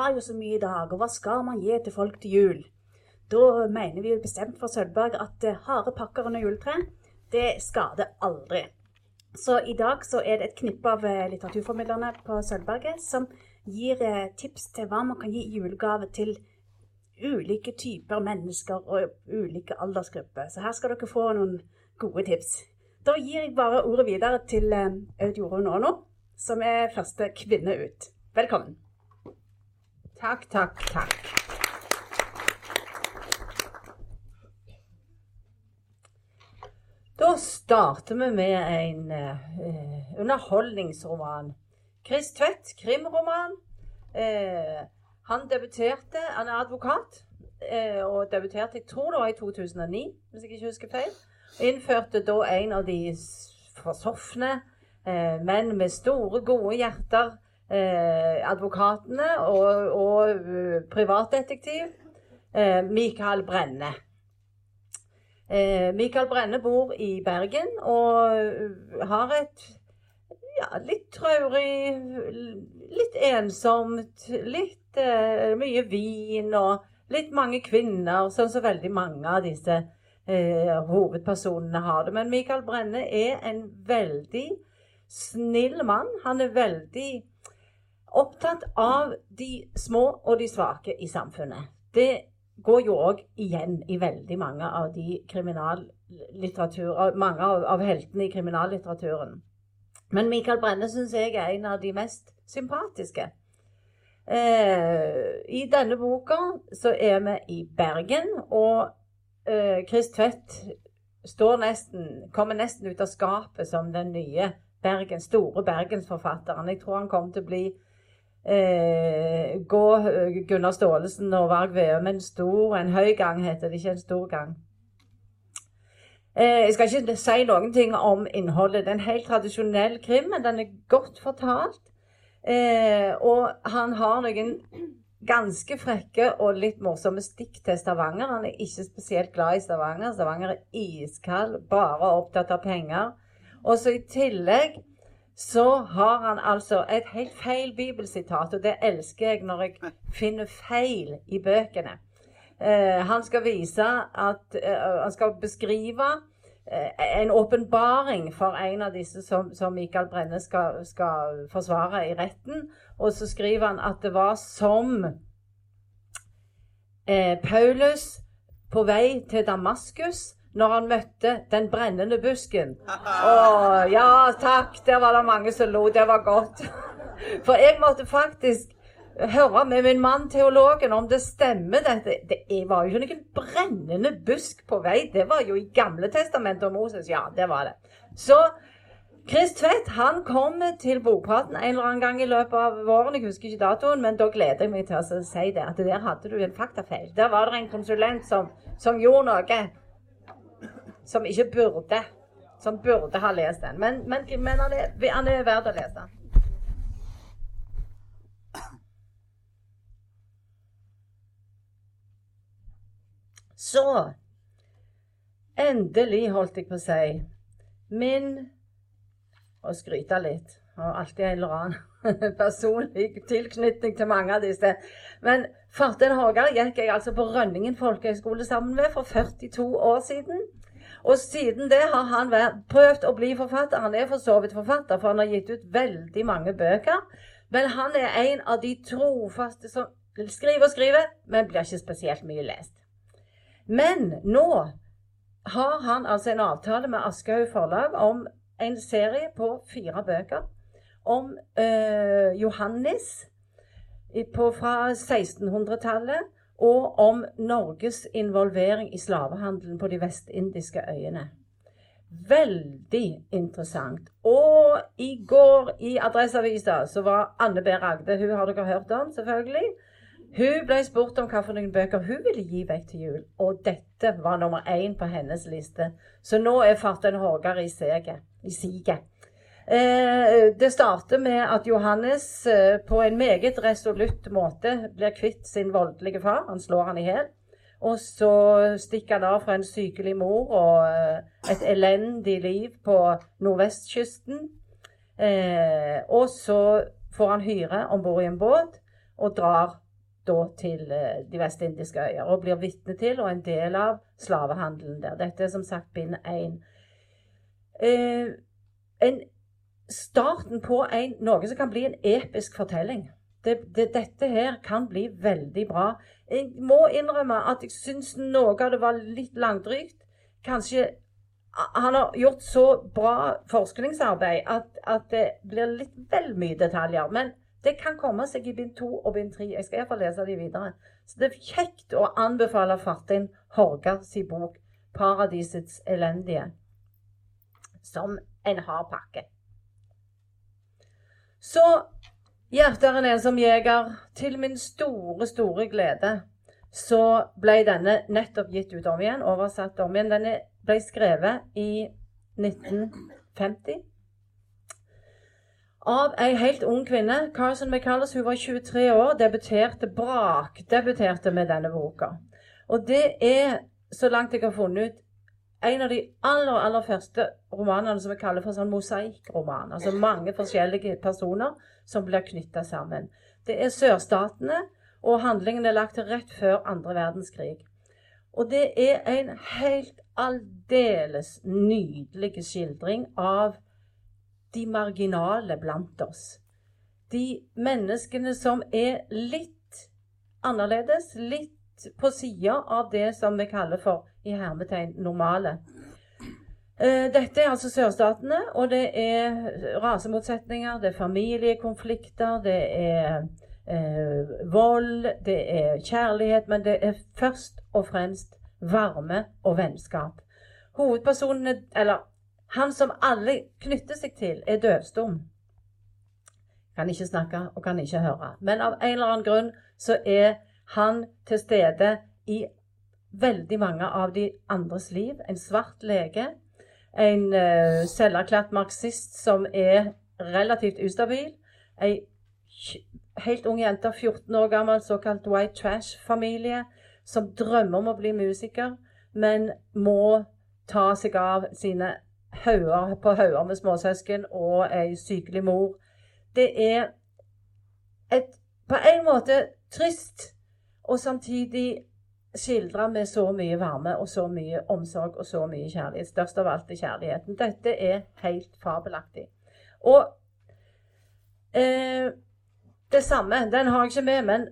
har jo så mye i dag, og hva skal man gi til folk til jul? Da mener vi jo bestemt fra Sølvberg at eh, harde pakker under juletreet, det skader aldri. Så i dag så er det et knippe av eh, litteraturformidlerne på Sølvberget som gir eh, tips til hva man kan gi i julegave til ulike typer mennesker og ulike aldersgrupper. Så her skal dere få noen gode tips. Da gir jeg bare ordet videre til Aud Jorunn Aano, som er første kvinne ut. Velkommen. Takk, takk, takk. Da starter vi med en eh, underholdningsroman. Chris Tvedt, krimroman. Eh, han debuterte, han er advokat, eh, og debuterte jeg tror det var i 2009, hvis jeg ikke husker feil. Innførte da en av de forsofne, menn men med store, gode hjerter, eh, advokatene og, og uh, privatdetektiv, eh, Mikael Brenne. Eh, Mikael Brenne bor i Bergen og uh, har et ja, litt traurig, litt ensomt, litt eh, mye vin og litt mange kvinner, sånn som veldig mange av disse eh, hovedpersonene har det. Men Mikael Brenne er en veldig snill mann. Han er veldig opptatt av de små og de svake i samfunnet. Det går jo òg igjen i veldig mange av de kriminallitteratur, mange av, av heltene i kriminallitteraturen. Men Michael Brenne syns jeg er en av de mest sympatiske. Eh, I denne boka så er vi i Bergen, og eh, Chris Tvedt står nesten, kommer nesten ut av skapet som den nye Bergen, store bergensforfatteren. Jeg tror han kommer til å bli eh, Gå Gunnar Staalesen og Varg Veum en stor En høy gang, heter det, ikke en stor gang. Eh, jeg skal ikke si noen ting om innholdet. Det er en helt tradisjonell krim, men den er godt fortalt. Eh, og han har noen ganske frekke og litt morsomme stikk til Stavanger. Han er ikke spesielt glad i Stavanger. Stavanger er iskald, bare opptatt av penger. Og så i tillegg så har han altså et helt feil bibelsitat, og det elsker jeg når jeg finner feil i bøkene. Eh, han skal vise at eh, Han skal beskrive eh, en åpenbaring for en av disse som, som Michael Brenne skal, skal, forsvare i retten. Og så skriver han at det var som eh, Paulus på vei til Damaskus når han møtte den brennende busken. Å, ja takk, der var det mange som lo. Det var godt. For jeg måtte faktisk høre med min mann teologen om det stemmer. Dette. Det var jo ikke noen brennende busk på vei. Det var jo i Gamle testamentet og Moses. Ja, det var det. Så Chris Tvedt han kommer til bokpraten en eller annen gang i løpet av våren. Jeg husker ikke datoen, men da gleder jeg meg til å si det. At der hadde du en faktafeil. Der var det en konsulent som, som gjorde noe som ikke burde. Som burde ha lest den. Men, men, men han, er, han er verdt å lese. Så Endelig, holdt jeg på å si. Min Å skryte litt. Har alltid en eller annen personlig tilknytning til mange av disse. Men Fartein Hågar gikk jeg altså på Rønningen folkehøgskole sammen med for 42 år siden. Og siden det har han prøvd å bli forfatter. Han er for så vidt forfatter, for han har gitt ut veldig mange bøker. Men han er en av de trofaste som skriver og skriver, men blir ikke spesielt mye lest. Men nå har han altså en avtale med Aschehoug forlag om en serie på fire bøker om øh, Johannes på, fra 1600-tallet, og om Norges involvering i slavehandelen på de vestindiske øyene. Veldig interessant. Og i går i Adresseavisa så var Anne B. Ragde, hun har dere hørt om, selvfølgelig. Hun ble spurt om hvilke bøker hun ville gi vekk til jul, og dette var nummer én på hennes liste. Så nå er farten Hågar i siget. Eh, det starter med at Johannes eh, på en meget resolutt måte blir kvitt sin voldelige far. Han slår han i hjel. Og så stikker han av fra en sykelig mor og eh, et elendig liv på nordvestkysten. Og så får han hyre om bord i en båt og drar da til de vestindiske øyer, og blir vitne til og en del av slavehandelen der. Dette er som sagt bind én. En, starten på en, noe som kan bli en episk fortelling. Det, det, dette her kan bli veldig bra. Jeg må innrømme at jeg syns noe av det var litt langdrygt. Kanskje han har gjort så bra forskningsarbeid at, at det blir litt vel mye detaljer. Men det kan komme seg i bind to og bind tre. Jeg skal iallfall lese de videre. Så det er kjekt å anbefale Fartin Horgas bok 'Paradisets elendige' som en hard pakke. Så hjertet er en som jeger. Til min store, store glede så ble denne nettopp gitt ut om igjen, oversatt om igjen. Denne ble skrevet i 1950 av ei helt ung kvinne. Carson McCullers hun var 23 år, debuterte brakdebuterte med denne boka. Og det er, så langt jeg har funnet ut, en av de aller aller første romanene som vi kaller for sånn mosaikkroman. Altså mange forskjellige personer som blir knytta sammen. Det er sørstatene, og handlingen er lagt til rett før andre verdenskrig. Og det er en helt aldeles nydelig skildring av de marginale blant oss. De menneskene som er litt annerledes, litt på sida av det som vi kaller for i hermetegn normale. Eh, dette er altså sørstatene, og det er rasemotsetninger, det er familiekonflikter, det er eh, vold, det er kjærlighet, men det er først og fremst varme og vennskap. Hovedpersonene, eller han som alle knytter seg til, er døvstum. Kan ikke snakke og kan ikke høre. Men av en eller annen grunn så er han til stede i veldig mange av de andres liv. En svart lege, en uh, selverklært marxist som er relativt ustabil, ei helt ung jente, 14 år gammel, såkalt white trash-familie, som drømmer om å bli musiker, men må ta seg av sine hauger på hauger med småsøsken og ei sykelig mor. Det er et på en måte trist, og samtidig skildre med så mye varme og så mye omsorg og så mye kjærlighet. Størst av alt er kjærligheten. Dette er helt fabelaktig. Og eh, det samme, den har jeg ikke med, men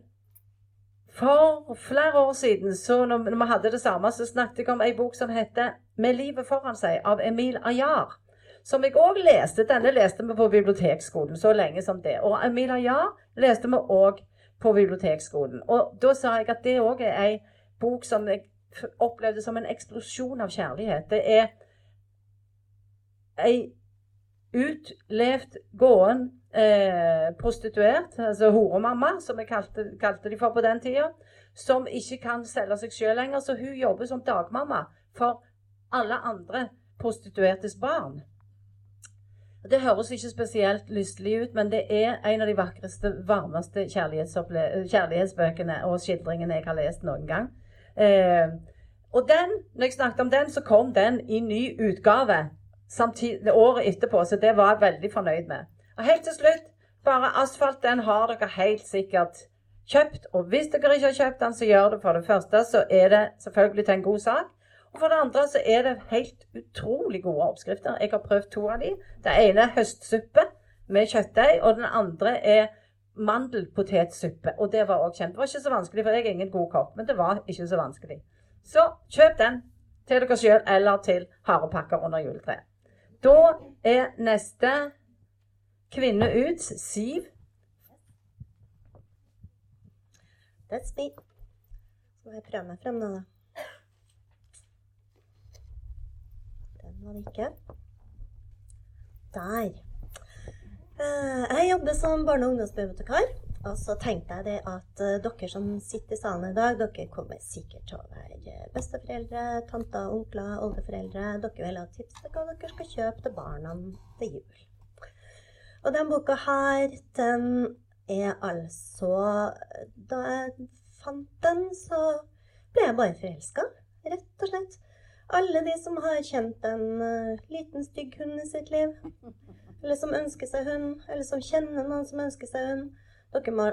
for flere år siden, så når, vi hadde det samme, så snakket jeg om ei bok som heter 'Med livet foran seg' av Emil Ayar. Som jeg òg leste. Denne leste vi på bibliotekskolen så lenge som det. Og Emil Ayar leste vi òg på bibliotekskolen. Og da sa jeg at det òg er ei bok som jeg opplevde som en eksplosjon av kjærlighet. Det er ei utlevd gåen eh, prostituert, altså horemamma, som jeg kalte, kalte de for på den tida, som ikke kan selge seg sjøl lenger. Så hun jobber som dagmamma for alle andre prostituertes barn. Det høres ikke spesielt lystelig ut, men det er en av de vakreste, varmeste kjærlighetsbøkene og skildringene jeg har lest noen gang. Eh, og den, når jeg snakket om den, så kom den i ny utgave samtidig, året etterpå, så det var jeg veldig fornøyd med. Og helt til slutt, bare asfalt, den har dere helt sikkert kjøpt. Og hvis dere ikke har kjøpt den, så gjør det for det første, så er det selvfølgelig til en god sak. For det andre så er det helt utrolig gode oppskrifter. Jeg har prøvd to av de. Det ene er høstsuppe med kjøttdeig, og den andre er mandelpotetsuppe. Og det var òg kjent. Det var ikke så vanskelig, for jeg er ingen god kokk, men det var ikke så vanskelig. Så kjøp den til dere sjøl eller til harepakker under juletreet. Da er neste Kvinne ut. Siv. That's me. Så må jeg prøve meg frem nå, da. Det ikke. Der. Eh, jeg jobber som barne- og ungdomsbibliotekar. Og så tenkte jeg det at uh, dere som sitter i salen i dag, dere kommer sikkert til å være besteforeldre, tanter, onkler, oldeforeldre. Dere vil ha tips til hva dere skal kjøpe til barna til jul. Og den boka her, den er altså Da jeg fant den, så ble jeg bare forelska, rett og slett. Alle de som har kjent en uh, liten, stygg hund i sitt liv, eller som ønsker seg hund, eller som kjenner noen som ønsker seg hund, dere må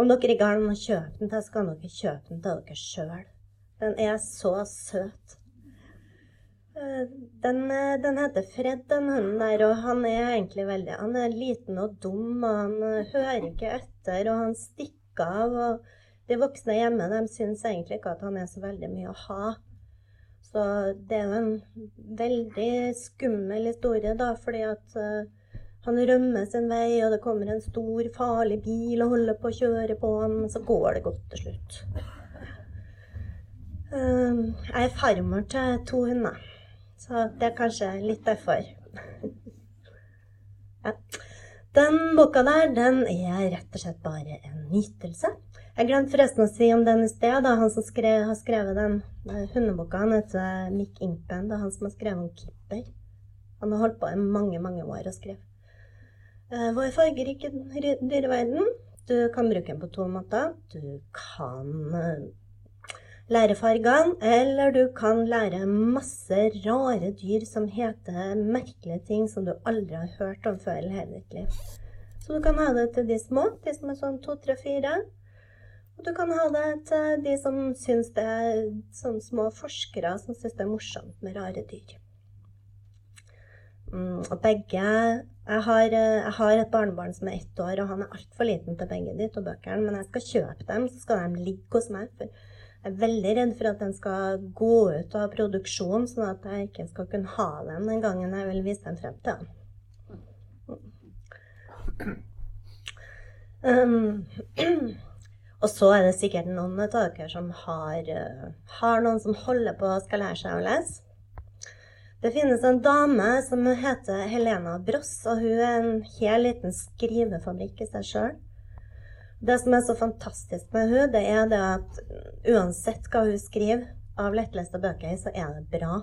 Om dere ikke har noen å kjøpe den til, så kan dere kjøpe den til dere sjøl. Den er så søt. Eh, Den, eh, den heter Fred, den hunden der, og han er egentlig veldig Han er liten og dum, og han hører ikke etter, og han stikker av. og De voksne hjemme de syns egentlig ikke at han er så veldig mye å ha. Så det er jo en veldig skummel historie, da, fordi at eh, han rømmer sin vei, og det kommer en stor, farlig bil og holder på å kjøre på han, men så går det godt til slutt. Eh, jeg er farmor til to hunder, så det er kanskje litt derfor. ja. Den boka der, den er rett og slett bare en nytelse. Jeg glemte forresten å si om den i sted. da Han som skrev, har skrevet den eh, hundeboka, han heter Mick Impen. Det er han som har skrevet om Kipper. Han har holdt på i mange, mange år og skrevet. Eh, Vår fargerike dyreverden. Du kan bruke den på to måter. Du kan eh, lære fargene, eller du kan lære masse rare dyr som heter merkelige ting som du aldri har hørt om før i hele ditt liv. Så du kan ha det til de små, de som er sånn to, tre, fire. Og du kan ha det til de som syns det er sånn små forskere som syns det er morsomt med rare dyr. Mm, og begge jeg har, jeg har et barnebarn som er ett år, og han er altfor liten til begge de to bøkene. Men jeg skal kjøpe dem, så skal de ligge hos meg. For jeg er veldig redd for at den skal gå ut av produksjon, sånn at jeg ikke skal kunne ha dem den gangen jeg vil vise dem frem til ham. Um, og så er det sikkert noen av dere som har, eh, har noen som holder på og skal lære seg å lese. Det finnes en dame som heter Helena Bross, og hun er en hel liten skrivefabrikk i seg sjøl. Det som er så fantastisk med hun, det er det at uansett hva hun skriver av lettleste bøker, så er det bra.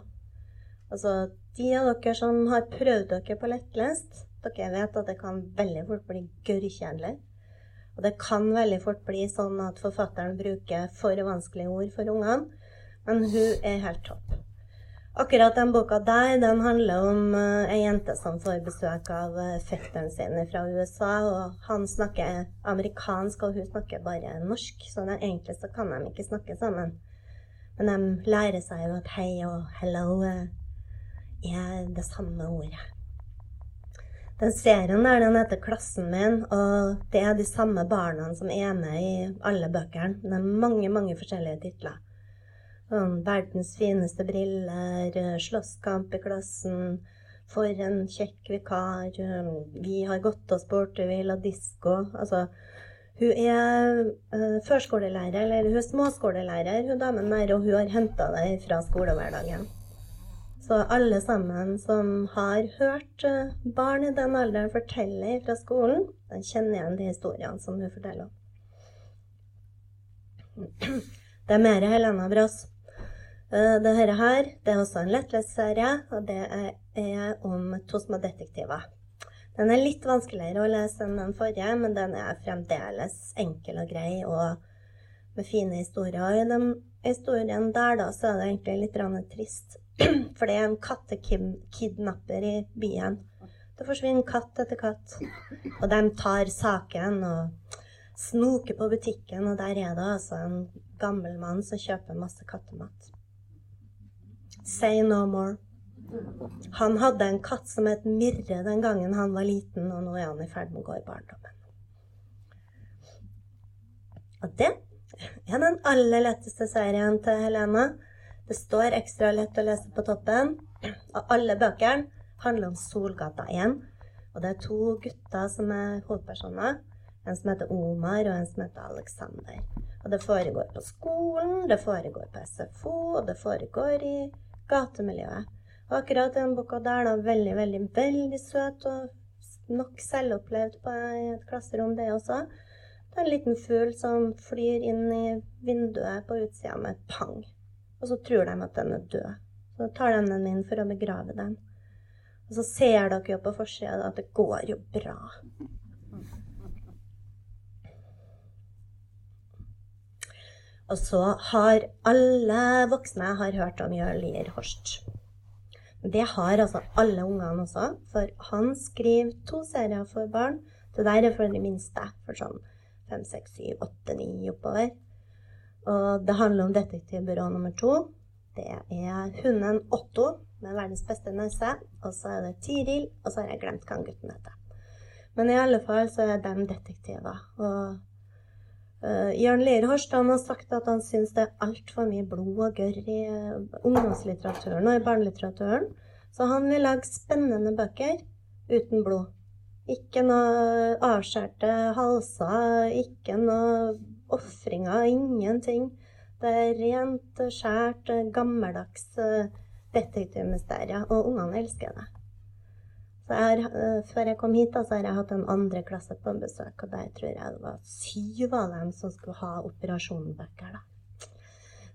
Altså, de av dere som har prøvd dere på lettlest, dere vet at det kan veldig fort bli gørrkjedelig. Og det kan veldig fort bli sånn at forfatteren bruker for vanskelige ord for ungene, men hun er helt topp. Akkurat den boka der, den handler om uh, ei jente som får besøk av uh, fetteren sin fra USA, og han snakker amerikansk, og hun snakker bare norsk, så det, egentlig så kan de ikke snakke sammen. Men de lærer seg jo at hei og hello uh, er det samme ordet. Den serien der, den heter Klassen min, og det er de samme barna som er med i alle bøkene. Det er mange, mange forskjellige titler. Sånn, verdens fineste briller, slåsskamp i klassen, for en kjekk vikar, eh, vi har gått oss bort, vi vil ha disko. Altså, hun er eh, førskolelærer, eller hun er småskolelærer, hun damen der, og hun har henta deg fra skolehverdagen. Så alle sammen som har hørt eh, barn i den alderen fortelle fra skolen, de kjenner igjen de historiene som hun forteller om. Det er mer Helena Brass. Dette her, det er også en lettlestserie, og det er om to små detektiver. Den er litt vanskeligere å lese enn den forrige, men den er fremdeles enkel og grei og med fine historier. Og i den historien der, da, så er det egentlig litt trist. For det er en kattekidnapper i byen. Det forsvinner katt etter katt. Og de tar saken og snoker på butikken, og der er det altså en gammel mann som kjøper masse kattemat. Say no more. Han hadde en katt som het Mirre den gangen han var liten, og nå er han i ferd med å gå i barndommen. Og det er den aller letteste serien til Helena. Det står ekstra lett å lese på toppen. Og alle bøkene handler om Solgata 1. Og det er to gutter som er hovedpersoner. En som heter Omar, og en som heter Alexander. Og det foregår på skolen, det foregår på SFO, og det foregår i gatemiljøet. Og akkurat den boka der, da, veldig, veldig, veldig søt og nok selvopplevd på et klasserom, det også. Det er en liten fugl som flyr inn i vinduet på utsida med et pang. Og så tror de at den er død. Så tar de den inn for å begrave den. Og så ser dere jo på forsida at det går jo bra. Og så har alle voksne har hørt om Jørn Horst. Det har altså alle ungene også, for han skriver to serier for barn. Det der er for de minste, for sånn fem, seks, syv, åtte, ni oppover. Og det handler om detektivbyrå nummer to. Det er hunden Otto med verdens beste nese. Og så er det Tiril, og så har jeg glemt hva gutten heter. Men i alle fall så er de detektiver. Og uh, Jørn Lier Horstad har sagt at han syns det er altfor mye blod og gørr i uh, ungdomslitteraturen og i barnelitteraturen. Så han vil lage spennende bøker uten blod. Ikke noe avskjærte halser, ikke noe ofringer, ingenting. Det er rent, skjært, gammeldags eh, detektivmysterier, og ungene elsker det. Jeg har, eh, Før jeg kom hit, så har jeg hatt en andre klasse på en besøk, og der tror jeg det var syv av dem som skulle ha operasjonbøker. da.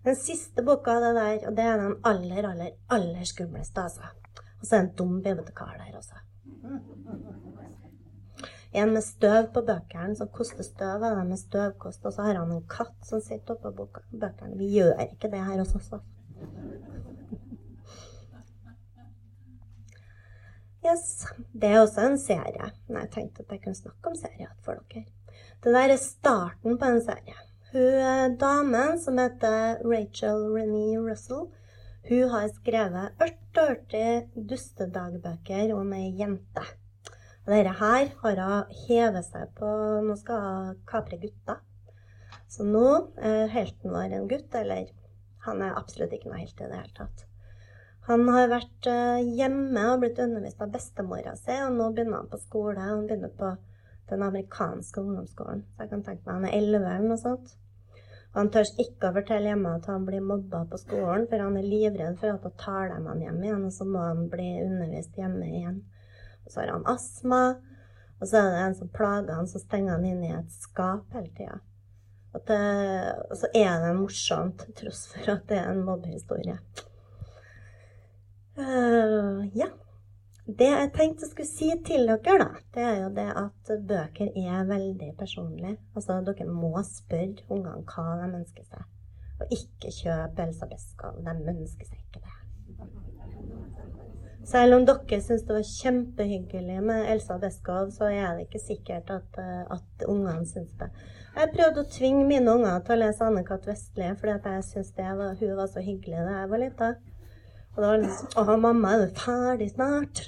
Den siste boka av det der, og det er den aller, aller, aller skumleste, altså. Og så er det en dum bibliotekar der også. En med støv på bøkene, som koster støv av dem med støvkost. Og så har han en katt som sitter oppå bøkene. Vi gjør ikke det her hos oss. Yes. Det er også en serie. Nei, Jeg tenkte at jeg kunne snakke om serier for dere. Det der er starten på en serie. Hun damen som heter Rachel Renee Russell, hun har skrevet 48 dustedagbøker om ei jente. Og dette her har hun hevet seg på Nå skal hun kapre gutter. Så nå er helten vår en gutt, eller han er absolutt ikke noe helt i det hele tatt. Han har vært eh, hjemme og blitt undervist av bestemora si, og nå begynner han på skole. Han begynner på den amerikanske ungdomsskolen. Så jeg kan tenke meg han er elleve eller noe sånt. Og han tør ikke å fortelle hjemme at han blir mobba på skolen, for han er livredd for at hun tar dem hjem igjen, og så må han bli undervist hjemme igjen. Og så har han astma. Og så er det en som plager han, så stenger han inn i et skap hele tida. Og, så er det morsomt, tross for at det er en mobbehistorie. Uh, ja. Det jeg tenkte jeg skulle si til dere, da, det er jo det at bøker er veldig personlige. Altså, dere må spørre ungene hva de ønsker seg. Og ikke kjøp Elsa Beskow. De ønsker seg ikke det. Selv om dere syns det var kjempehyggelig med Elsa Beskow, så er det ikke sikkert at, eh, at ungene syns det. Jeg prøvde å tvinge mine unger til å lese Anne-Kat. Vestli, fordi jeg syntes hun var så hyggelig da jeg var lita. Og det var liksom Å, mamma, er du ferdig snart?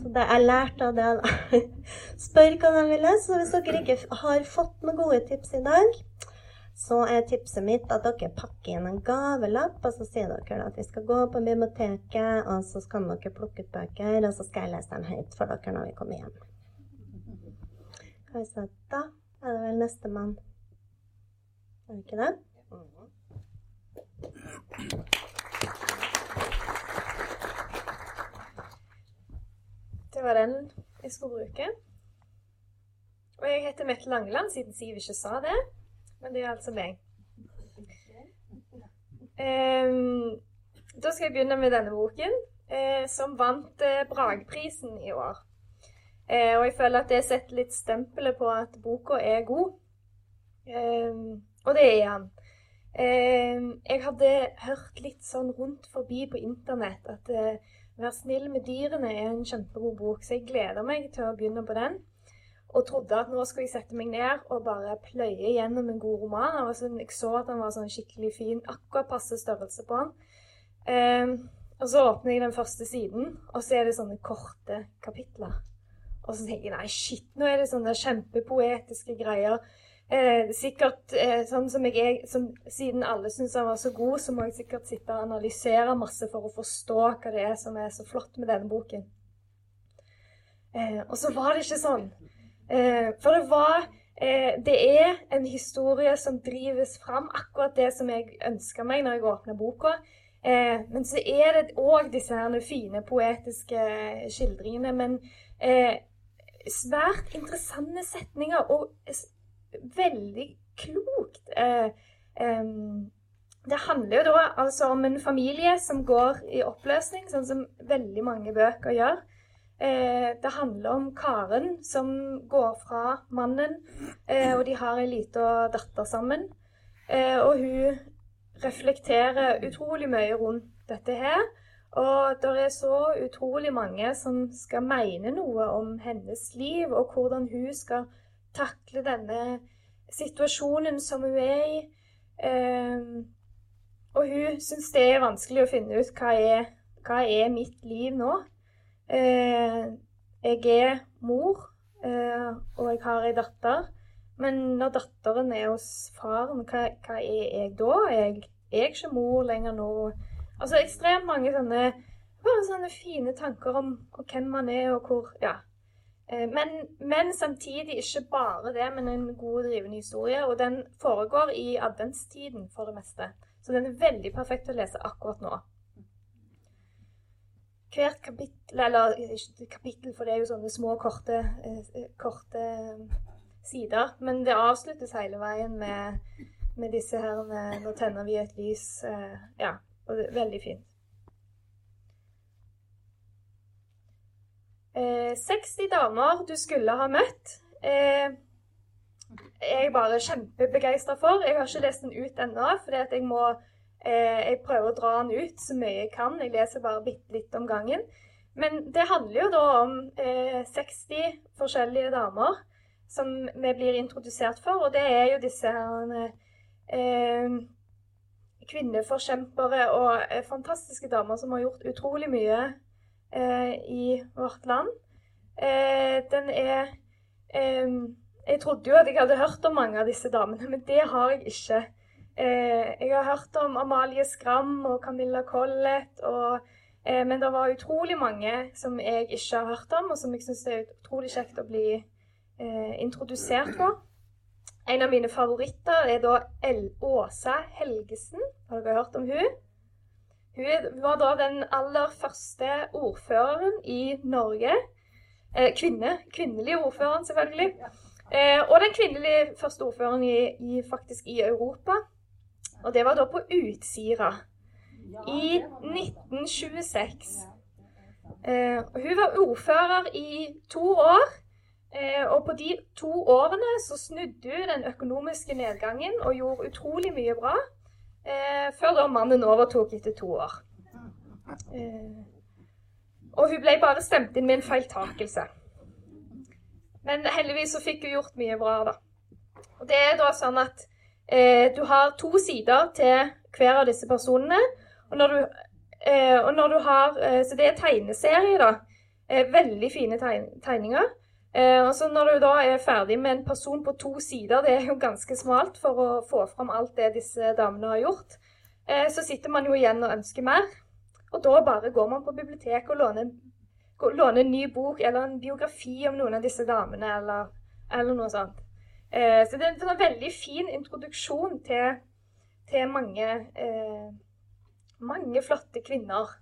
Så det jeg lærte av det, da Spør hva de vil lese. Så hvis dere ikke har fått noen gode tips i dag, så er tipset mitt at dere pakker inn en gavelapp, og så sier dere at vi skal gå på biblioteket, og så skal dere plukke ut bøker, og så skal jeg lese dem høyt for dere når vi kommer hjem. Hva da? Er det vel nestemann? Er det ikke det? Det var den jeg skulle bruke. Og jeg heter Mette Langeland, siden Siv ikke sa det. Men det er altså meg. Um, da skal jeg begynne med denne boken, eh, som vant eh, Bragprisen i år. Eh, og jeg føler at det setter litt stempelet på at boka er god. Um, og det er han. Um, jeg hadde hørt litt sånn rundt forbi på internett at uh, 'Vær snill med dyrene' er en kjempegod bok, så jeg gleder meg til å begynne på den og trodde at nå skulle jeg sette meg ned og bare pløye gjennom en god roman. Sånn, jeg så at den var sånn skikkelig fin, akkurat passe størrelse på den. Eh, og så åpner jeg den første siden, og så er det sånne korte kapitler. Og så tenker jeg nei, shit, nå er det sånne kjempepoetiske greier. Eh, sikkert eh, sånn som jeg er, som, Siden alle syns han var så god, så må jeg sikkert sitte og analysere masse for å forstå hva det er som er så flott med denne boken. Eh, og så var det ikke sånn. Eh, for det var eh, Det er en historie som drives fram, akkurat det som jeg ønska meg når jeg åpna boka. Eh, men så er det òg disse her fine poetiske skildringene. Men svært interessante setninger, og veldig klokt. Det handler jo da altså om en familie som går i oppløsning, sånn som veldig mange bøker gjør. Eh, det handler om Karen som går fra mannen, eh, og de har ei lita datter sammen. Eh, og hun reflekterer utrolig mye rundt dette her. Og det er så utrolig mange som skal mene noe om hennes liv, og hvordan hun skal takle denne situasjonen som hun er i. Og hun syns det er vanskelig å finne ut hva er, hva er mitt liv nå. Eh, jeg er mor, eh, og jeg har ei datter. Men når datteren er hos faren, hva, hva er jeg da? Jeg, er ikke mor lenger nå? Altså ekstremt mange sånne, bare sånne fine tanker om, om hvem man er og hvor Ja. Eh, men, men, samtidig ikke bare det, men en god, drivende historie. Og den foregår i adventstiden for det meste. Så den er veldig perfekt å lese akkurat nå. Hvert kapittel, eller ikke kapittel, for det er jo sånne små, korte, eh, korte sider. Men det avsluttes hele veien med, med disse her Nå tenner vi et lys. Eh, ja, og det er veldig fint. 60 eh, damer du skulle ha møtt. Eh, er bare kjempebegeistra for. Jeg har ikke lest den ut ennå, fordi jeg må eh, Jeg prøver å dra den ut så mye jeg kan. Jeg leser bare bitte litt om gangen. Men det handler jo da om 60 forskjellige damer som vi blir introdusert for, og det er jo disse her kvinneforkjempere og fantastiske damer som har gjort utrolig mye eh, i vårt land. Eh, den er eh, Jeg trodde jo at jeg hadde hørt om mange av disse damene, men det har jeg ikke. Eh, jeg har hørt om Amalie Skram og Camilla Collett, og, eh, men det var utrolig mange som jeg ikke har hørt om, og som jeg syns er utrolig kjekt å bli eh, introdusert for. En av mine favoritter er da L. Åsa Helgesen. Har dere hørt om hun? Hun var da den aller første ordføreren i Norge. Eh, kvinne. Kvinnelige ordføreren, selvfølgelig. Eh, og den kvinnelige første ordføreren i, i, faktisk i Europa. Og det var da på Utsira i 1926. Eh, hun var ordfører i to år. Eh, og på de to årene så snudde hun den økonomiske nedgangen og gjorde utrolig mye bra. Eh, før da mannen overtok etter to år. Eh, og hun ble bare stemt inn med en feiltakelse. Men heldigvis så fikk hun gjort mye bra, da. Og det er da sånn at eh, du har to sider til hver av disse personene. Og når du, eh, og når du har eh, Så det er tegneserie, da. Eh, veldig fine tegninger. Eh, og så Når du da er ferdig med en person på to sider, det er jo ganske smalt for å få fram alt det disse damene har gjort, så sitter man jo igjen og ønsker mer. Og da bare går man på biblioteket og låner, låner en ny bok eller en biografi om noen av disse damene, eller, eller noe sånt. Eh, så det er en veldig fin introduksjon til, til mange, eh, mange flotte kvinner.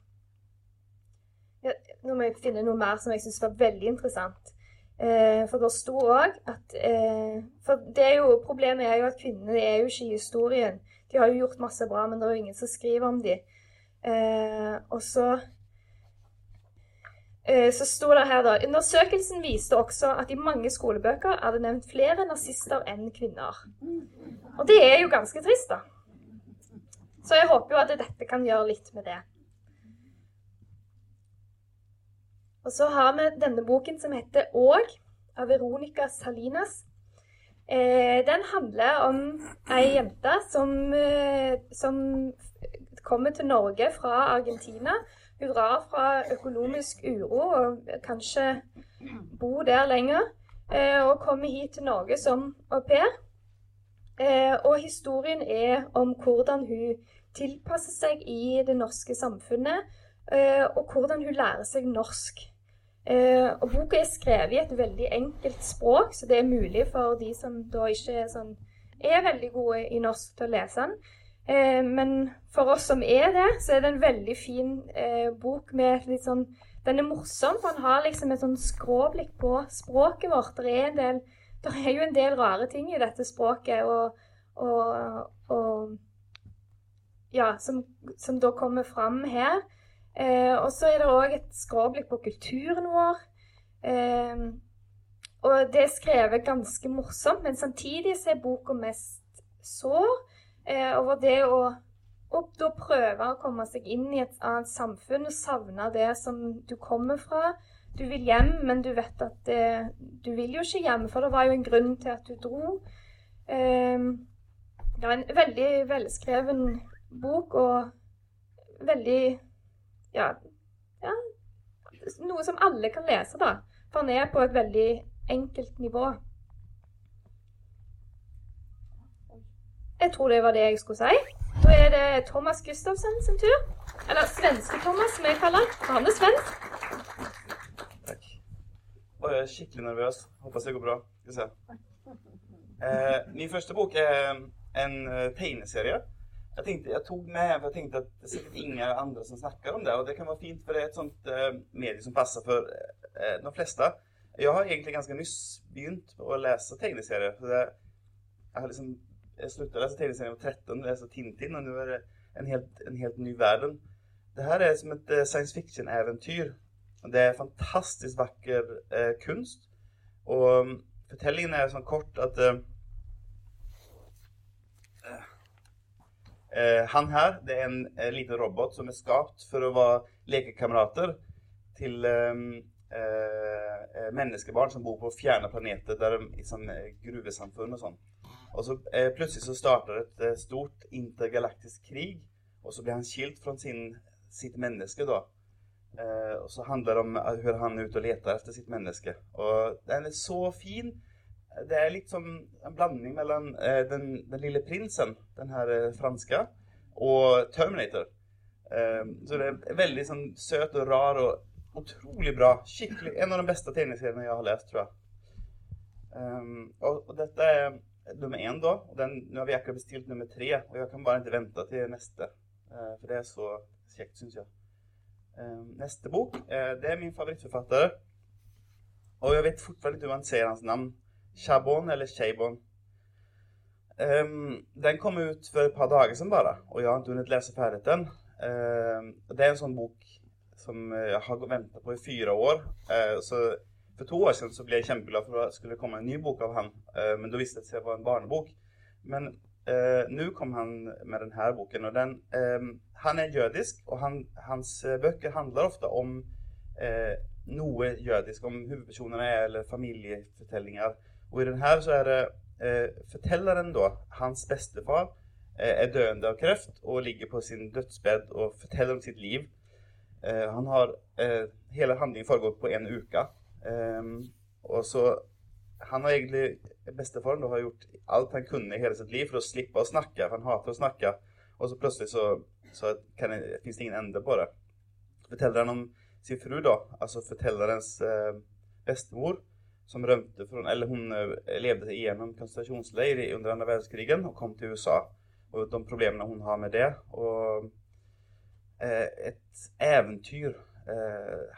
Ja, nå må jeg finne noe mer som jeg syns var veldig interessant. Eh, for det sto òg at eh, For det er jo, problemet er jo at kvinnene er jo ikke i historien. De har jo gjort masse bra, men det er jo ingen som skriver om dem. Eh, og så så sto det her, da Undersøkelsen viste også at i mange skolebøker er det nevnt flere nazister enn kvinner. Og det er jo ganske trist, da. Så jeg håper jo at dette kan gjøre litt med det. Og så har vi denne boken som heter Åg, av Veronica Salinas. Eh, den handler om ei jente som, eh, som, kommer til Norge fra Argentina. Hun drar fra økonomisk uro og kanskje bo der lenger. Eh, og kommer hit til Norge som au pair. Eh, og historien er om hvordan hun tilpasser seg i det norske samfunnet. Eh, og hvordan hun lærer seg norsk. Og Boka er skrevet i et veldig enkelt språk, så det er mulig for de som da ikke er, sånn, er veldig gode i norsk, til å lese den. Eh, men for oss som er det, så er det en veldig fin eh, bok med litt sånn Den er morsom, for han har liksom et sånn skråblikk på språket vårt. Det er, del, det er jo en del rare ting i dette språket, og, og, og ja, som, som da kommer fram her. Eh, og så er det òg et skråblikk på kulturen vår. Eh, og det er skrevet ganske morsomt, men samtidig så er boka mest sår over det å, og da prøve å komme seg inn i et annet samfunn og savne det som du kommer fra. Du vil hjem, men du vet at det, du vil jo ikke hjem, for det var jo en grunn til at du dro. Eh, ja, en veldig velskreven bok og veldig ja, ja, noe som alle kan lese, da. For han er på et veldig enkelt nivå. Jeg tror det var det jeg skulle si. Da er det Thomas Gustavsen sin tur. Eller Svenske-Thomas, som jeg kaller han. Han er svensk. Takk. Og jeg er skikkelig nervøs. Håper det går bra. Skal vi se. Eh, min første bok er en eh, tegneserie. Jeg, tenkte, jeg tok med for jeg tenkte at det er sikkert ingen andre som snakker om det. Og det kan være fint, for det er et sånt eh, medie som passer for eh, de fleste. Jeg har egentlig ganske nyss begynt å lese tegneserier. Jeg har liksom jeg sluttet å lese tegneserier da jeg var 13, leste Tintin, og nå er det en helt, en helt ny verden. Det her er som et eh, science fiction-eventyr. Det er fantastisk vakker eh, kunst. Og um, fortellingen er sånn kort at uh, uh, Han her, det er en uh, liten robot som er skapt for å være lekekamerater til um, menneskebarn som bor på fjerne planeter, der de, eh, gruvesamfunn og sånn. Og så eh, plutselig så starter et eh, stort intergalaktisk krig, og så blir han skilt fra sin, sitt menneske da. Eh, og så handler det om eh, hvordan han er ute og leter etter sitt menneske. Og den er så fin. Det er litt som en blanding mellom eh, den, den, lille prinsen, den her eh, franske, og Terminator. så det er veldig sånn søt og rar og utrolig bra. Skikkelig, En av de beste tegneseriene jeg har lest, tror jeg. Um, og, og, dette er nummer én da. Og den, nå har vi akkurat bestilt nummer tre, og jeg kan bare ikke vente til neste. Uh, for det er så kjekt, syns jeg. Uh, neste bok, uh, det er min favorittforfatter. Og jeg vet fortsatt ikke om man sier hans navn. Chabon eller Chabon. Um, den kom ut for et par dager siden bare, og jeg har ikke kunnet lese ferdig den. det er en sånn bok som jeg har venta på i fire år. så for to år siden så ble jeg kjempeglad for at det skulle komme en ny bok av han, uh, men da visste jeg at det var en barnebok. Men uh, nå kom han med denne boken, og den um, Han er jødisk, og han, hans bøker handler ofte om uh, noe jødisk, om hovedpersonene eller familiefortellinger. Og i denne så er det fortelleren, da, hans bestefar, er døende av kreft og ligger på sin dødsbed og forteller om sitt liv. han har Hele handlingen foregår på en uke. Um, og så Han har egentlig bestefaren da, har gjort alt han kunne i hele sitt liv for å slippe å snakke, for han hater å snakke. Og så plutselig så, så det, finnes det ingen ende på det. Forteller han om sin fru, da, altså fortellerens eh, bestemor, som rømte fra Eller hun eh, levde igjennom konsentrasjonsleir under andre verdenskrigen og kom til USA. Og de problemene hun har med det. Og eh, et eventyr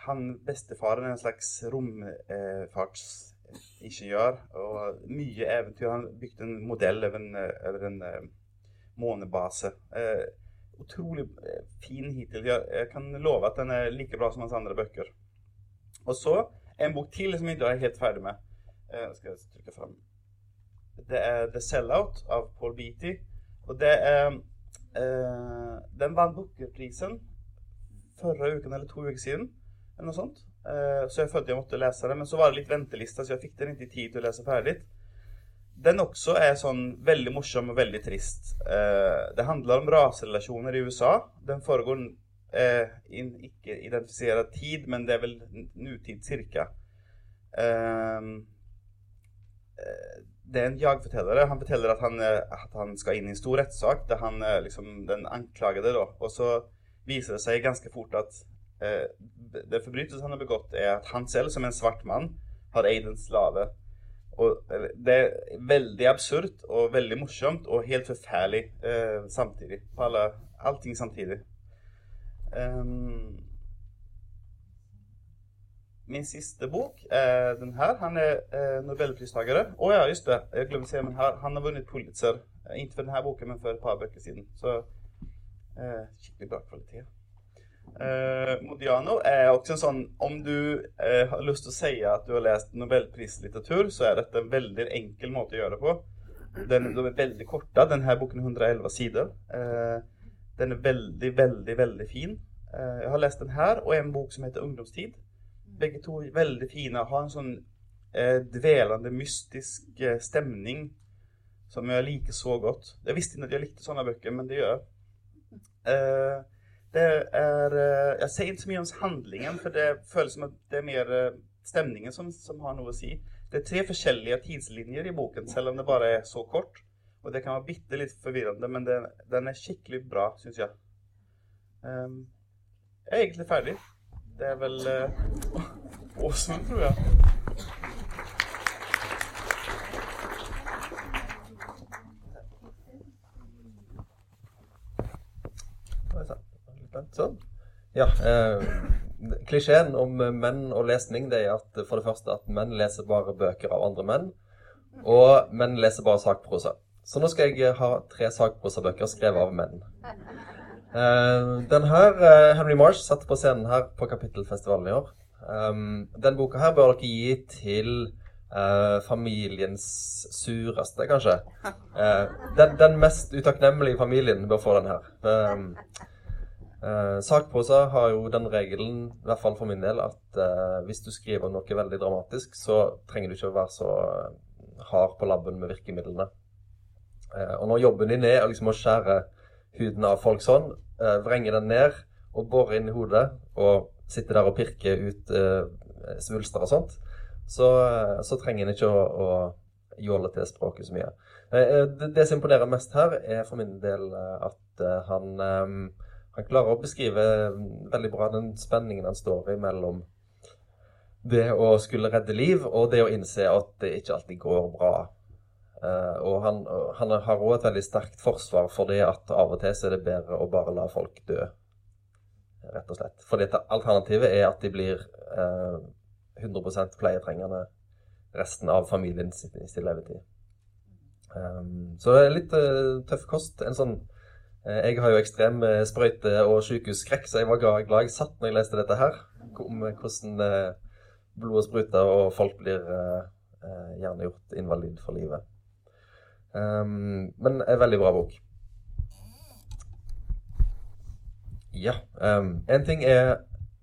han bestefaren er en slags romfartsingeniør. og mye eventyr. Han bygde en modell over en, over en uh, månebase. Utrolig fin hittil. Jeg, jeg, kan love at den er like bra som hans andre bøker. Og så en bok til som jeg ikke er helt ferdig med. Uh, skal jeg trykke fram. Det er The Sellout av Paul Beatty. Og det er Den vant Booker-prisen forrige uken eller to uker siden. Eller noe sånt. Eh, så jeg følte jeg måtte lese det. Men så var det litt ventelista, så jeg fikk den ikke tid til å lese ferdig. Den også er sånn veldig morsom og veldig trist. Eh, det handler om raserelasjoner i USA. Den foregår eh, in, ikke identifisert tid, men det er vel nutid cirka. Det er en jagforteller. Han forteller at han, at han, skal inn i en stor rettssak der han liksom den anklagede. da, og så viser det seg ganske fort at eh, det forbrytelsen han har begått, er at han selv, som en svart mann, har eid en slave. Og det er veldig absurd og veldig morsomt og helt forferdelig eh, samtidig. På alle, allting samtidig. Um, min siste bok er den her. Han er eh, nobelpristaker. Å ja, just det. Jeg glemte å si, men her, han har vunnet Pulitzer. Ikke for denne boken, men for et par bøker siden. Så Eh, skikkelig bra kvalitet. Eh, Modiano er også en sånn Om du eh, har lyst til å si at du har lest nobelprislitteratur, så er dette en veldig enkel måte å gjøre det på. Den, de er veldig korte. Denne boken er 111 sider. Eh, den er veldig, veldig, veldig fin. Eh, jeg har lest den her og en bok som heter 'Ungdomstid'. Begge to er veldig fine. Har en sånn eh, dvelende, mystisk stemning som jeg liker så godt. Jeg visste ikke at jeg likte sånne bøker, men det gjør jeg. Eh, det er eh, Jeg sier ikke så mye om handlingen, for det føles som at det er mer eh, stemningen som, som har noe å si. Det er tre forskjellige tidslinjer i boken, selv om det bare er så kort. Og det kan være bitte litt forvirrende, men den, den er skikkelig bra, syns jeg. Um, jeg er egentlig ferdig. Det er vel uh, Åsen, tror jeg. Sånn. Ja. Eh, klisjeen om menn og lesning det er at for det første at menn leser bare bøker av andre menn. Og menn leser bare sakprosa. Så nå skal jeg ha tre sakprosabøker skrevet av menn. Eh, den her, eh, Henry Marsh satt på scenen her på Kapittelfestivalen i år. Um, den boka her bør dere gi til uh, familiens sureste, kanskje. Uh, den, den mest utakknemlige familien bør få den her. Um, Eh, sakprosa har jo den regelen, i hvert fall for min del, at eh, hvis du skriver noe veldig dramatisk, så trenger du ikke å være så eh, hard på labben med virkemidlene. Eh, og når jobben din er liksom å skjære huden av folk sånn, vrenge den ned og bore inn i hodet, og sitte der og pirke ut svulster og sånt, så, så trenger en ikke å, å jåle til språket så mye. Det, det som imponerer mest her, er for min del at han eh, han klarer å beskrive veldig bra den spenningen han står i mellom det å skulle redde liv og det å innse at det ikke alltid går bra. Uh, og han, han har òg et veldig sterkt forsvar for det at av og til så er det bedre å bare la folk dø. Rett og slett. For alternativet er at de blir uh, 100% pleietrengende resten av familien sin, sin levetid. Um, så det er litt uh, tøff kost. En sånn jeg har jo ekstrem sprøyte- og sykehusskrekk, så jeg var glad jeg satt når jeg leste dette her. Om hvordan blodet spruter og folk blir gjerne gjort invalid for livet. Um, men en veldig bra bok. Ja. Um, en ting er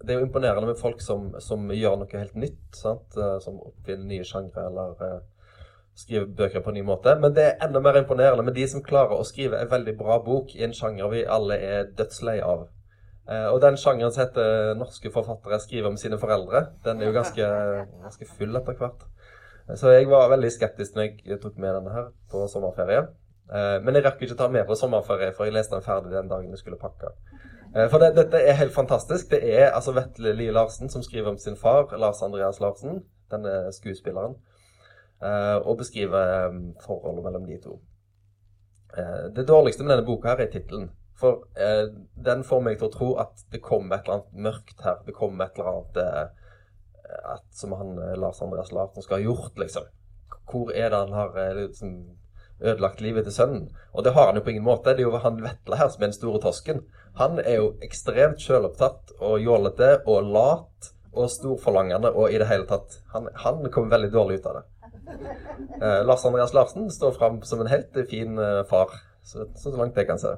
Det er jo imponerende med folk som, som gjør noe helt nytt. Sant? Som oppfinner nye sjangre eller skriver bøker på en ny måte. Men det er enda mer imponerende med de som klarer å skrive en veldig bra bok i en sjanger vi alle er dødslei av. Uh, og den sjangeren som heter 'Norske forfattere skriver om sine foreldre', den er jo ganske, ganske full etter hvert. Så jeg var veldig skeptisk når jeg tok med denne her på sommerferie. Men jeg rakk ikke ta med på sommerferie, for jeg leste den ferdig den dagen jeg skulle pakke. For det, dette er helt fantastisk. Det er altså Vetle Lie Larsen som skriver om sin far, Lars Andreas Larsen, denne skuespilleren, og beskriver forholdet mellom de to. Det dårligste med denne boka her er tittelen. For den får meg til å tro at det kommer et eller annet mørkt her. Det kommer et eller annet at, som han Lars Andreas Larsen skal ha gjort, liksom. Hvor er det han har liksom, ødelagt livet til sønnen? Og det har han jo på ingen måte. Det er jo han Vetle her som er den store tosken. Han er jo ekstremt sjølopptatt og jålete og lat og storforlangende og i det hele tatt Han, han kommer veldig dårlig ut av det. Eh, Lars Andreas Larsen står fram som en helt fin eh, far, så, så langt jeg kan se.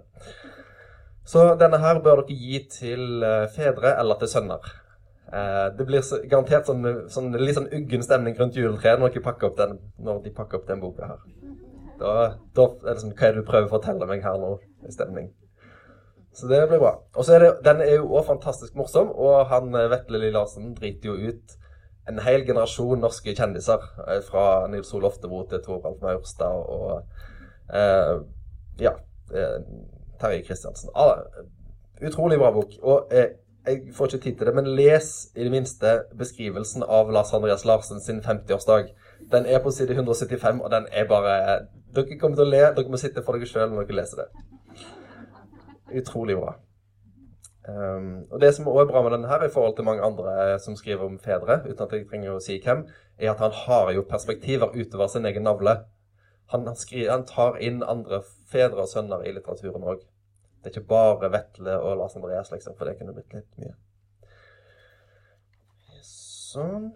Så denne her bør dere gi til eh, fedre eller til sønner. Det blir garantert sånn, sånn, litt sånn uggen stemning rundt juletreet når, når de pakker opp den boka her. Da, da er det sånn Hva er det du prøver å fortelle meg her nå? stemning. Så det blir bra. Og så er det, Den er jo òg fantastisk morsom, og han Vetle Larsen driter jo ut en hel generasjon norske kjendiser. Fra Nils Ole Oftebro til Toralf Maurstad og eh, ja, eh, Terje Kristiansen. Ah, utrolig bra bok. Og eh, jeg får ikke tid til det, men les i det minste beskrivelsen av Lars Andreas Larsen sin 50-årsdag. Den er på side 175, og den er bare Dere kommer til å le. Dere må sitte for dere sjøl når dere leser det. Utrolig bra. Um, og Det som også er bra med denne her, i forhold til mange andre som skriver om fedre, uten at jeg trenger å si hvem, er at han har jo perspektiver utover sin egen navle. Han, skriver, han tar inn andre fedre og sønner i litteraturen òg. Det er ikke bare Vetle og Lars Andreas, liksom, for det kunne blitt litt mye. Sånn.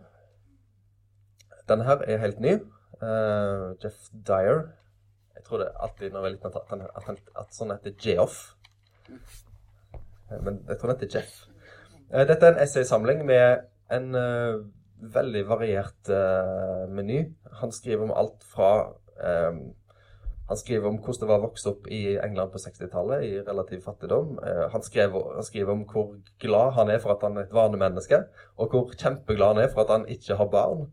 Denne her er helt ny. Uh, Jeff Dyer. Jeg tror det alltid når jeg er liten at, han, at, han, at sånn heter J-off. Men jeg tror den heter Jeff. Uh, dette er en essaysamling med en uh, veldig variert meny. Han skriver om alt fra Han skriver om hvordan det var å vokse opp i England på 60-tallet, i relativ fattigdom. Uh, han, skrev, han, skriver om hvor glad han er for at han er et vanemenneske, og hvor kjempeglad han er for at han ikke har barn.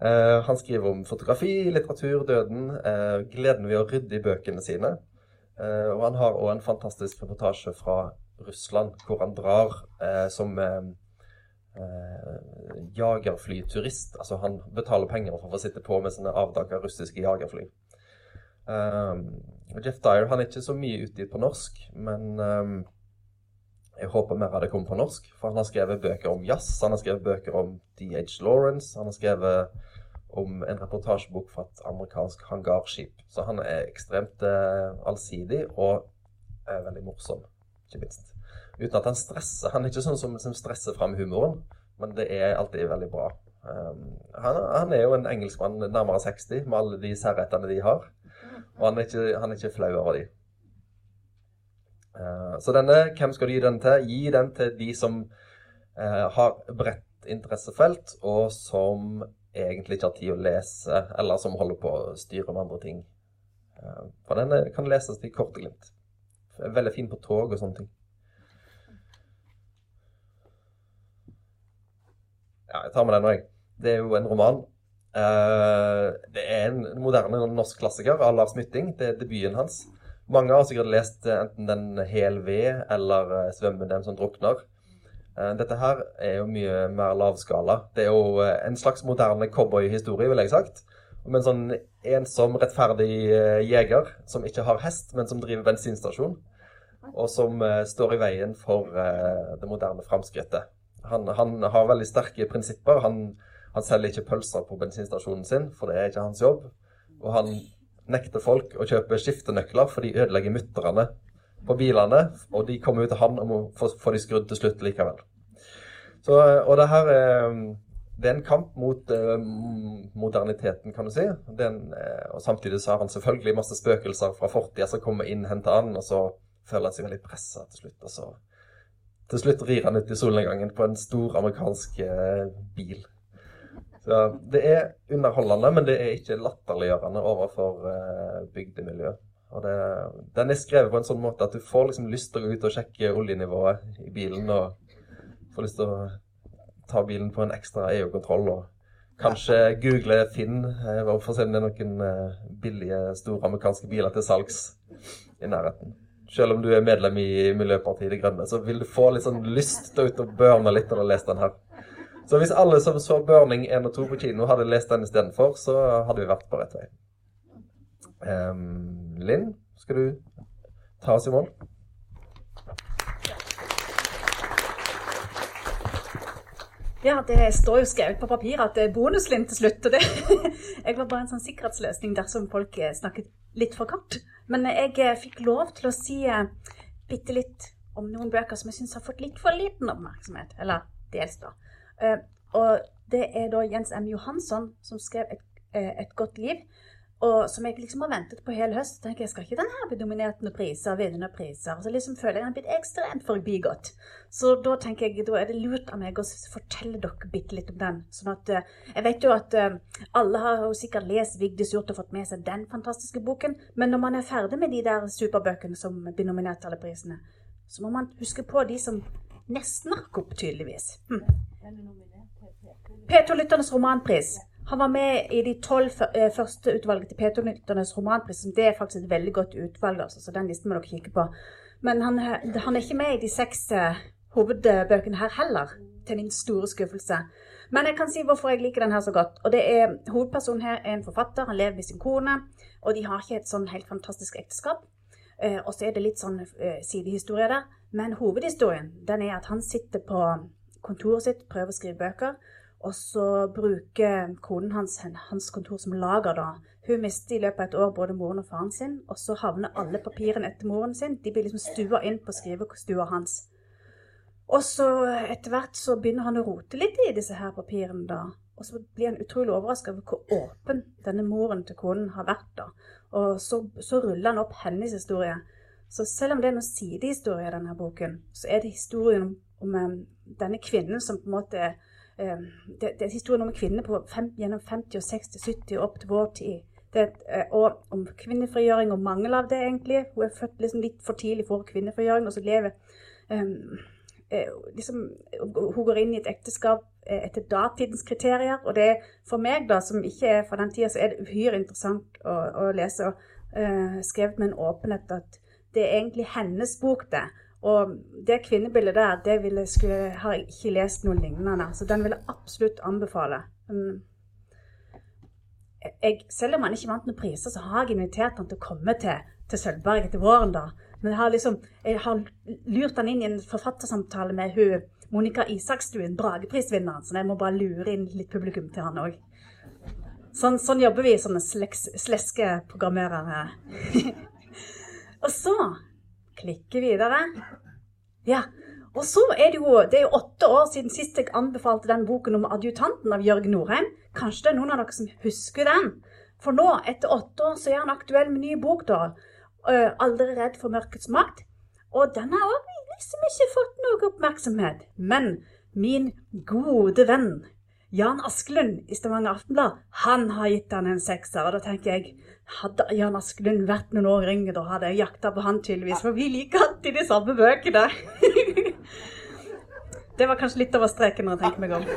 Eh, han skriver om fotografi, litteratur, døden, eh, gleden ved å rydde i bøkene sine. og han har òg en fantastisk reportasje fra Russland, hvor han drar som jagerflyturist. Altså han betaler penger for å sitte på med sine avdanka russiske jagerfly. Um, Jeff Dyer han er ikke så mye utgitt på norsk, men um, jeg håper mer av det kommer på norsk. For han har skrevet bøker om jazz, han har skrevet bøker om D.H. Lawrence, han har skrevet om en reportasjebok fra et amerikansk hangarskip. Så han er ekstremt uh, allsidig og er veldig morsom, ikke minst. Uten at han stresser. Han er ikke sånn som, som stresser fram humoren, men det er alltid veldig bra. Um, han, han, er jo en engelskmann nærmere 60 med alle de særrettene de har. Og han er ikke, han er ikke flau over de. Uh, så denne, hvem skal du gi den til? Gi den til de som uh, har bredt interessefelt, og som egentlig ikke har tid å lese, eller som holder på å styre med andre ting. Uh, for denne kan leses til korte glimt. Veldig fin på tog og sånne ting. Ja, jeg tar med den òg. Det er jo en roman Uh, det er en moderne norsk klassiker av Lars Mytting. Det er debuten hans. Mange har sikkert lest uh, enten Den hel ved eller uh, Svømme dem som drukner. Dette her er jo mye mer lavskala. Det er jo en slags moderne cowboyhistorie, vil jeg sagt. Om en sånn ensom, rettferdig jeger som ikke har hest, men som driver bensinstasjon. Og som står i veien for det moderne framskrittet. Han, han har veldig sterke prinsipper. Han han selger ikke pølser på bensinstasjonen sin, for det er ikke hans jobb. Og han nekter folk å kjøpe skiftenøkler, for de ødelegger mutterne på bilene. Og de kommer ut til han og må få, få de skrudd til slutt likevel. Så, og det her er, det er en kamp mot uh, moderniteten, kan du si. En, og samtidig så har han selvfølgelig masse spøkelser fra fortida som kommer inn, henter han, og så føler han seg veldig pressa til slutt. Og så til slutt rir han ut i solnedgangen på en stor amerikansk uh, bil. Så det er underholdende, men det er ikke latterliggjørende overfor bygdemiljø. bygdemiljøet. Og det, den er skrevet på en sånn måte at du får liksom lyst til å gå ut og sjekke oljenivået i bilen, og får lyst til å ta bilen på en ekstra EU-kontroll. og Kanskje google Finn eh, for å se om det er noen eh, billige, store amerikanske biler til salgs i nærheten. Selv om du er medlem i Miljøpartiet De Grønne, så vil du få litt sånn lyst til å børne litt når du har lest den her. Så hvis alle som så 'Burning 1 og 2' på kino, hadde lest den istedenfor, så hadde vi vært på rett vei. Um, Linn, skal du ta oss i mål? Ja, det står jo skrevet på papiret at det er bonuslinn til slutt. og det, Jeg var bare en sånn sikkerhetsløsning dersom folk eh, snakket litt for kort. Men jeg eh, fikk lov til å si bitte litt om noen bøker som jeg syns har fått litt for liten oppmerksomhet. Eller dels, da. Eh, og det er da Jens M. Johansson som skrev et, eh, et, godt liv. Og som jeg liksom har ventet på hele høst. Tenker jeg, Skal ikke den her bli dominert med priser, vinnende priser? Og så liksom føler jeg den har blitt ekstremt forbigått. Så da tenker jeg, da er det lurt av meg å fortelle dere bitte litt om den. Sånn at eh, Jeg vet jo at alle har jo sikkert lest Vigdis Hjorth og fått med seg den fantastiske boken. Men når man er ferdig med de der superbøkene som blir nominert til alle prisene, så må man huske på de som nesten rakk opp, tydeligvis. Hm. P2-lytternes romanpris. Han var med i de tolv eh, første utvalget til P2-nytternes romanpris. Det er faktisk et veldig godt utvalg, altså, så den listen må dere kikke på. Men han, han er ikke med i de seks uh, hovedbøkene her heller, til min store skuffelse. Men jeg kan si hvorfor jeg liker den her så godt. Og det er, Hovedpersonen her er en forfatter. Han lever med sin kone, og de har ikke et sånn helt fantastisk ekteskap. Uh, og så er det litt sånn sidehistorie der. Men hovedhistorien den er at han sitter på kontoret sitt, prøver å skrive bøker. Og så bruker konen hans hans kontor som lager, da. Hun mister i løpet av et år både moren og faren sin, og så havner alle papirene etter moren sin. De blir liksom stua inn på skrivestua hans. Og så etter hvert så begynner han å rote litt i disse her papirene, da. Og så blir han utrolig overraska over hvor åpen denne moren til konen har vært, da. Og så, så ruller han opp hennes historie. Så selv om det er noen sidehistorie i denne boken, så er det historien om, om um, denne kvinnen som på en måte er det, det, er historien om en kvinne på fem, gjennom 50-, og 60-, 70- og opp til vår tid. Det, eh, og om kvinnefrigjøring og mangel av det, egentlig. Hun er født liksom litt for tidlig for kvinnefrigjøring, og så lever um, liksom, Hun går inn i et ekteskap eh, etter datidens kriterier. Og det er for meg, da, som ikke er fra den tida, så er det uhyre interessant å, å lese. og uh, Skrevet med en åpenhet at det er egentlig hennes bok, det. Og det kvinnebildet der, det ville, skulle, har jeg ikke lest noe lignende. Så den vil jeg absolutt anbefale. Um, jeg, selv om han ikke vant noen priser, så har jeg invitert han til å komme til, til Sølvberget til våren. da. Men jeg har, liksom, jeg har lurt han inn i en forfattersamtale med hun, Monica Isakstuen, Brageprisvinneren. Så jeg må bare lure inn litt publikum til han òg. Sånn, sånn, jobber vi som sleske programmerere. og så klikke videre. Ja, og så er det jo det er åtte år siden sist jeg anbefalte den boken om adjutanten av Jørgen Norheim. Kanskje det er noen av dere som husker den? For nå, etter åtte år, så er han aktuell med ny bok, da. Uh, 'Aldri redd for mørkets makt'. Og den har òg liksom ikke fått noe oppmerksomhet. Men min gode venn Jan Askelund i Stavanger Aftenblad, han har gitt han en sekser. Og da tenker jeg, hadde Jan Askelund vært noen år yngre, da hadde jeg jakta på han tydeligvis. For vi liker alltid de samme bøkene. Det var kanskje litt over streken når jeg tenker meg om.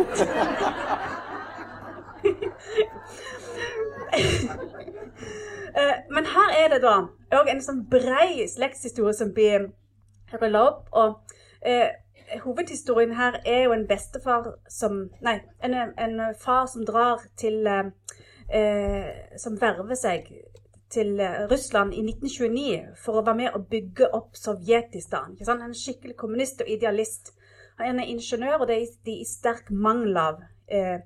Eh, men her er det da òg en sånn brei slektshistorie som blir rulla opp. og eh, hovedhistorien her er jo en bestefar som Nei, en, en far som drar til eh, eh Som verver seg til eh, Russland i 1929 for å være med og bygge opp Sovjetistan. Han er skikkelig kommunist og idealist. Han er ingeniør, og det er de i sterk mangel av. Eh,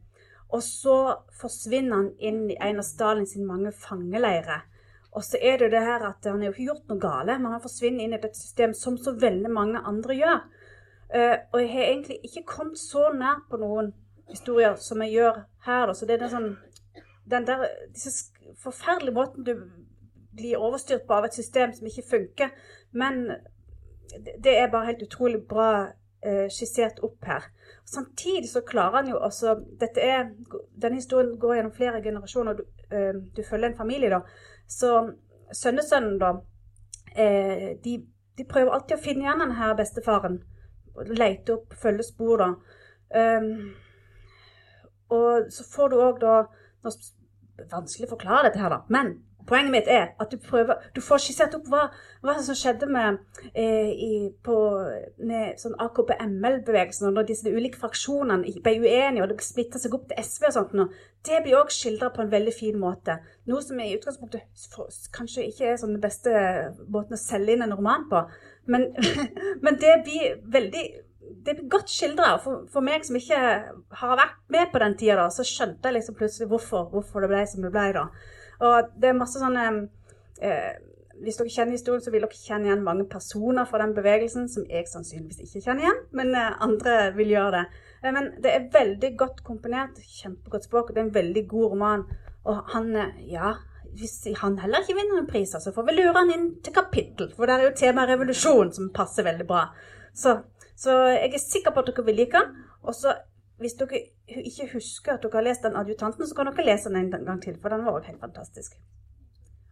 og så forsvinner han inn i en av Stalins mange fangeleirer. Og så er det jo det her at han har jo ikke gjort noe gale, men han forsvinner inn i et system som så veldig mange andre gjør. Uh, og jeg har egentlig ikke kommet så nær på noen historier som jeg gjør her. Da. Så det er den, sånn, den der, disse forferdelige måten du blir overstyrt på av et system som ikke funker. Men det er bare helt utrolig bra uh, skissert opp her. Samtidig så klarer han jo også dette er, Denne historien går gjennom flere generasjoner. Du, uh, du følger en familie, da. Så sønnesønnen, da de, de prøver alltid å finne igjen denne bestefaren lete opp følge spor, da. Um, og så får du òg da nå, Vanskelig å forklare dette her, da. Men poenget mitt er at du prøver Du får skissert opp hva, hva som skjedde med, eh, i, på, med sånn AKP-ML-bevegelsen, når disse ulike fraksjonene ble uenige og det splitta seg opp til SV og sånt. Noe. Det blir òg skildra på en veldig fin måte. Noe som i utgangspunktet kanskje ikke er sånn den beste måten å selge inn en roman på. Men, men det blir veldig det blir godt skildra. For, for, meg som ikke har vært med på den tida, så skjønte jeg liksom plutselig hvorfor, hvorfor, det ble som det ble. da. Og det er masse sånne eh, Hvis dere kjenner historien, så vil dere kjenne igjen mange personer fra den bevegelsen som jeg sannsynligvis ikke kjenner igjen, men eh, andre vil gjøre det. Eh, men det er veldig godt komponert, kjempegodt språk, og det er en veldig god roman. Og han eh, Ja, hvis han heller ikke vinner en pris, så får vi lure han inn til kapittel. For der er jo temaet revolusjon som passer veldig bra. Så, så, jeg er sikker på at dere vil like han. Og så hvis dere ikke husker at dere har lest den adjutanten, så kan dere lese den en gang til, for den var òg helt fantastisk.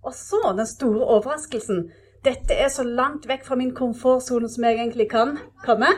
Og så den store overraskelsen. Dette er så langt vekk fra min komfortsone som jeg egentlig kan komme.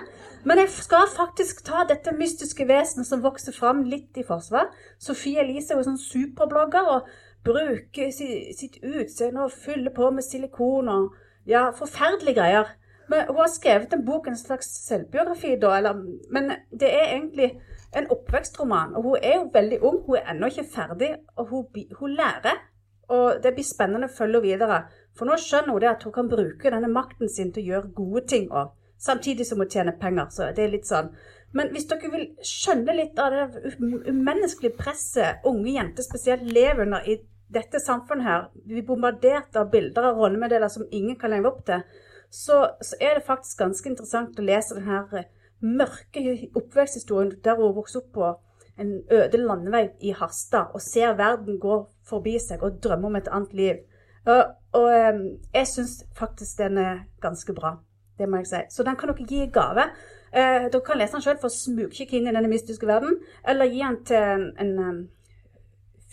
Men jeg skal faktisk ta dette mystiske vesenet som vokser fram, litt i forsvar. Sofie Elise er jo sånn superblogger. og bruke sitt utseende og fylle på med silikon og ja, forferdelige greier. Men hun har skrevet en bok, en slags selvbiografi, da, eller, men det er egentlig en oppvekstroman. Og hun er jo veldig ung, hun er ennå ikke ferdig, og hun, hun, lærer. Og det blir spennende å følge henne videre. For nå skjønner hun det at hun kan bruke denne makten sin til å gjøre gode ting òg. Samtidig som hun tjener penger. Så det er litt sånn. Men hvis dere vil skjønne litt av det umenneskelige presset unge jenter spesielt lever under i dette samfunnet her, vi er bombardert av bilder av rollemeddeler som ingen kan leve opp til, så, så, er det faktisk ganske interessant å lese denne eh, mørke oppveksthistorien der hun vokste opp på en øde landevei i Harstad og ser verden gå forbi seg og drømmer om et annet liv. Og, og eh, jeg syns faktisk den er ganske bra. Det må jeg si. Så den kan dere gi i gave. Eh, dere kan lese den sjøl for å smugkikke inn i denne mystiske verden, eller gi den til en, en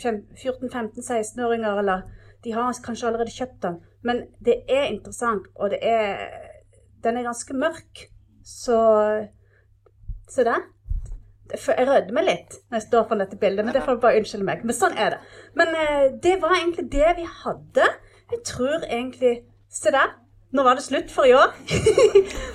14-15-16-åringer, eller de har kanskje allerede kjøpt den. Men det er interessant, og det er Den er ganske mørk. Så Se der. Jeg rødmer litt når jeg står foran dette bildet, men det får bare unnskylde meg. Men sånn er det. Men eh, det var egentlig det vi hadde. Jeg tror egentlig Se der. Nå var det slutt for i år.